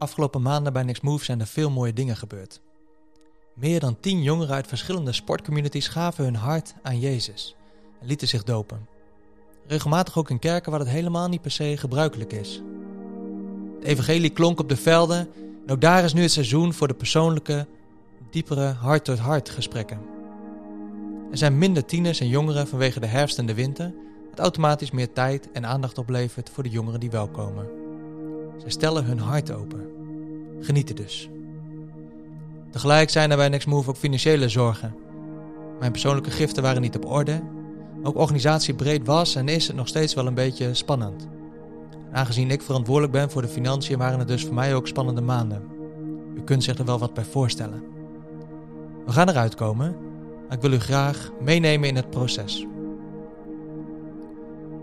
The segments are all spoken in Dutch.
Afgelopen maanden bij Next Move zijn er veel mooie dingen gebeurd. Meer dan tien jongeren uit verschillende sportcommunities gaven hun hart aan Jezus en lieten zich dopen. Regelmatig ook in kerken waar het helemaal niet per se gebruikelijk is. Het evangelie klonk op de velden en ook daar is nu het seizoen voor de persoonlijke, diepere hart-tot-hart gesprekken. Er zijn minder tieners en jongeren vanwege de herfst en de winter, wat automatisch meer tijd en aandacht oplevert voor de jongeren die wel komen. Zij stellen hun hart open. Genieten dus. Tegelijk zijn er bij Move ook financiële zorgen. Mijn persoonlijke giften waren niet op orde. Ook organisatie breed was en is het nog steeds wel een beetje spannend. Aangezien ik verantwoordelijk ben voor de financiën waren het dus voor mij ook spannende maanden. U kunt zich er wel wat bij voorstellen. We gaan eruit komen, maar ik wil u graag meenemen in het proces.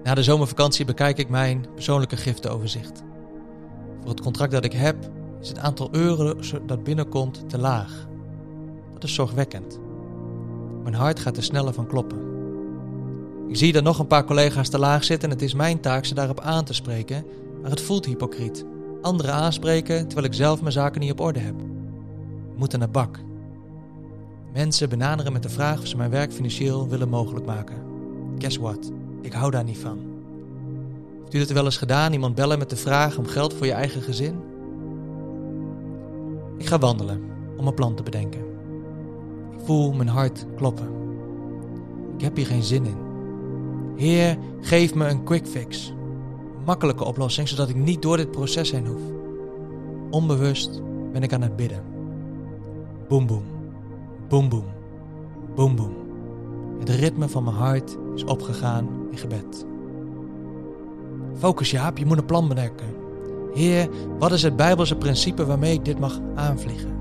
Na de zomervakantie bekijk ik mijn persoonlijke giftenoverzicht. Voor het contract dat ik heb is het aantal euro dat binnenkomt te laag. Dat is zorgwekkend. Mijn hart gaat er sneller van kloppen. Ik zie dat nog een paar collega's te laag zitten en het is mijn taak ze daarop aan te spreken, maar het voelt hypocriet. Anderen aanspreken terwijl ik zelf mijn zaken niet op orde heb. We moeten naar bak. Mensen benaderen met de vraag of ze mijn werk financieel willen mogelijk maken. Guess what? Ik hou daar niet van. Heeft u dat wel eens gedaan? Iemand bellen met de vraag om geld voor je eigen gezin? Ik ga wandelen om een plan te bedenken. Ik voel mijn hart kloppen. Ik heb hier geen zin in. Heer, geef me een quick fix. Een makkelijke oplossing, zodat ik niet door dit proces heen hoef. Onbewust ben ik aan het bidden. Boom boom, boom boom, boom boom. Het ritme van mijn hart is opgegaan in gebed. Focus Jaap, je moet een plan bedenken. Heer, wat is het Bijbelse principe waarmee ik dit mag aanvliegen?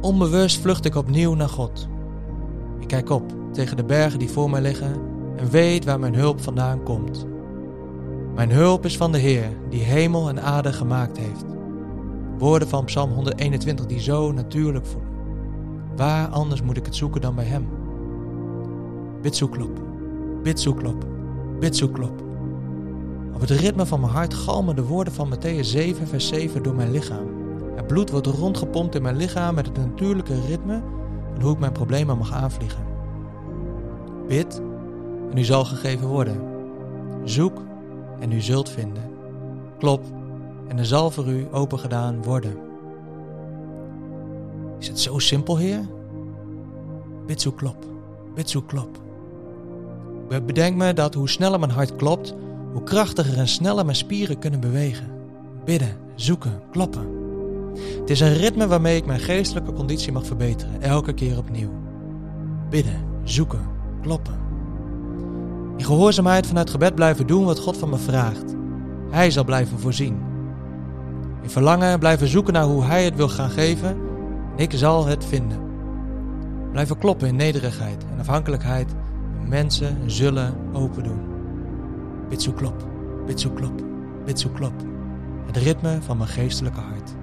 Onbewust vlucht ik opnieuw naar God. Ik kijk op tegen de bergen die voor mij liggen en weet waar mijn hulp vandaan komt. Mijn hulp is van de Heer, die hemel en aarde gemaakt heeft. Woorden van Psalm 121 die zo natuurlijk voelen. Waar anders moet ik het zoeken dan bij Hem? Bidzoeklop, bidzoeklop, bidzoeklop. Op het ritme van mijn hart galmen de woorden van Matthäus 7, vers 7 door mijn lichaam. Het bloed wordt rondgepompt in mijn lichaam met het natuurlijke ritme van hoe ik mijn problemen mag aanvliegen. Bid en u zal gegeven worden. Zoek en u zult vinden. Klop en er zal voor u opengedaan worden. Is het zo simpel, Heer? Bid zo klop, bid zo klop. Bedenk me dat hoe sneller mijn hart klopt, hoe krachtiger en sneller mijn spieren kunnen bewegen. Bidden, zoeken, kloppen. Het is een ritme waarmee ik mijn geestelijke conditie mag verbeteren, elke keer opnieuw. Bidden, zoeken, kloppen. In gehoorzaamheid vanuit gebed blijven doen wat God van me vraagt. Hij zal blijven voorzien. In verlangen blijven zoeken naar hoe Hij het wil gaan geven. Ik zal het vinden. Blijven kloppen in nederigheid en afhankelijkheid. En mensen zullen open doen. Bitsoeklop, bitsoeklop, bitsoeklop. Het ritme van mijn geestelijke hart.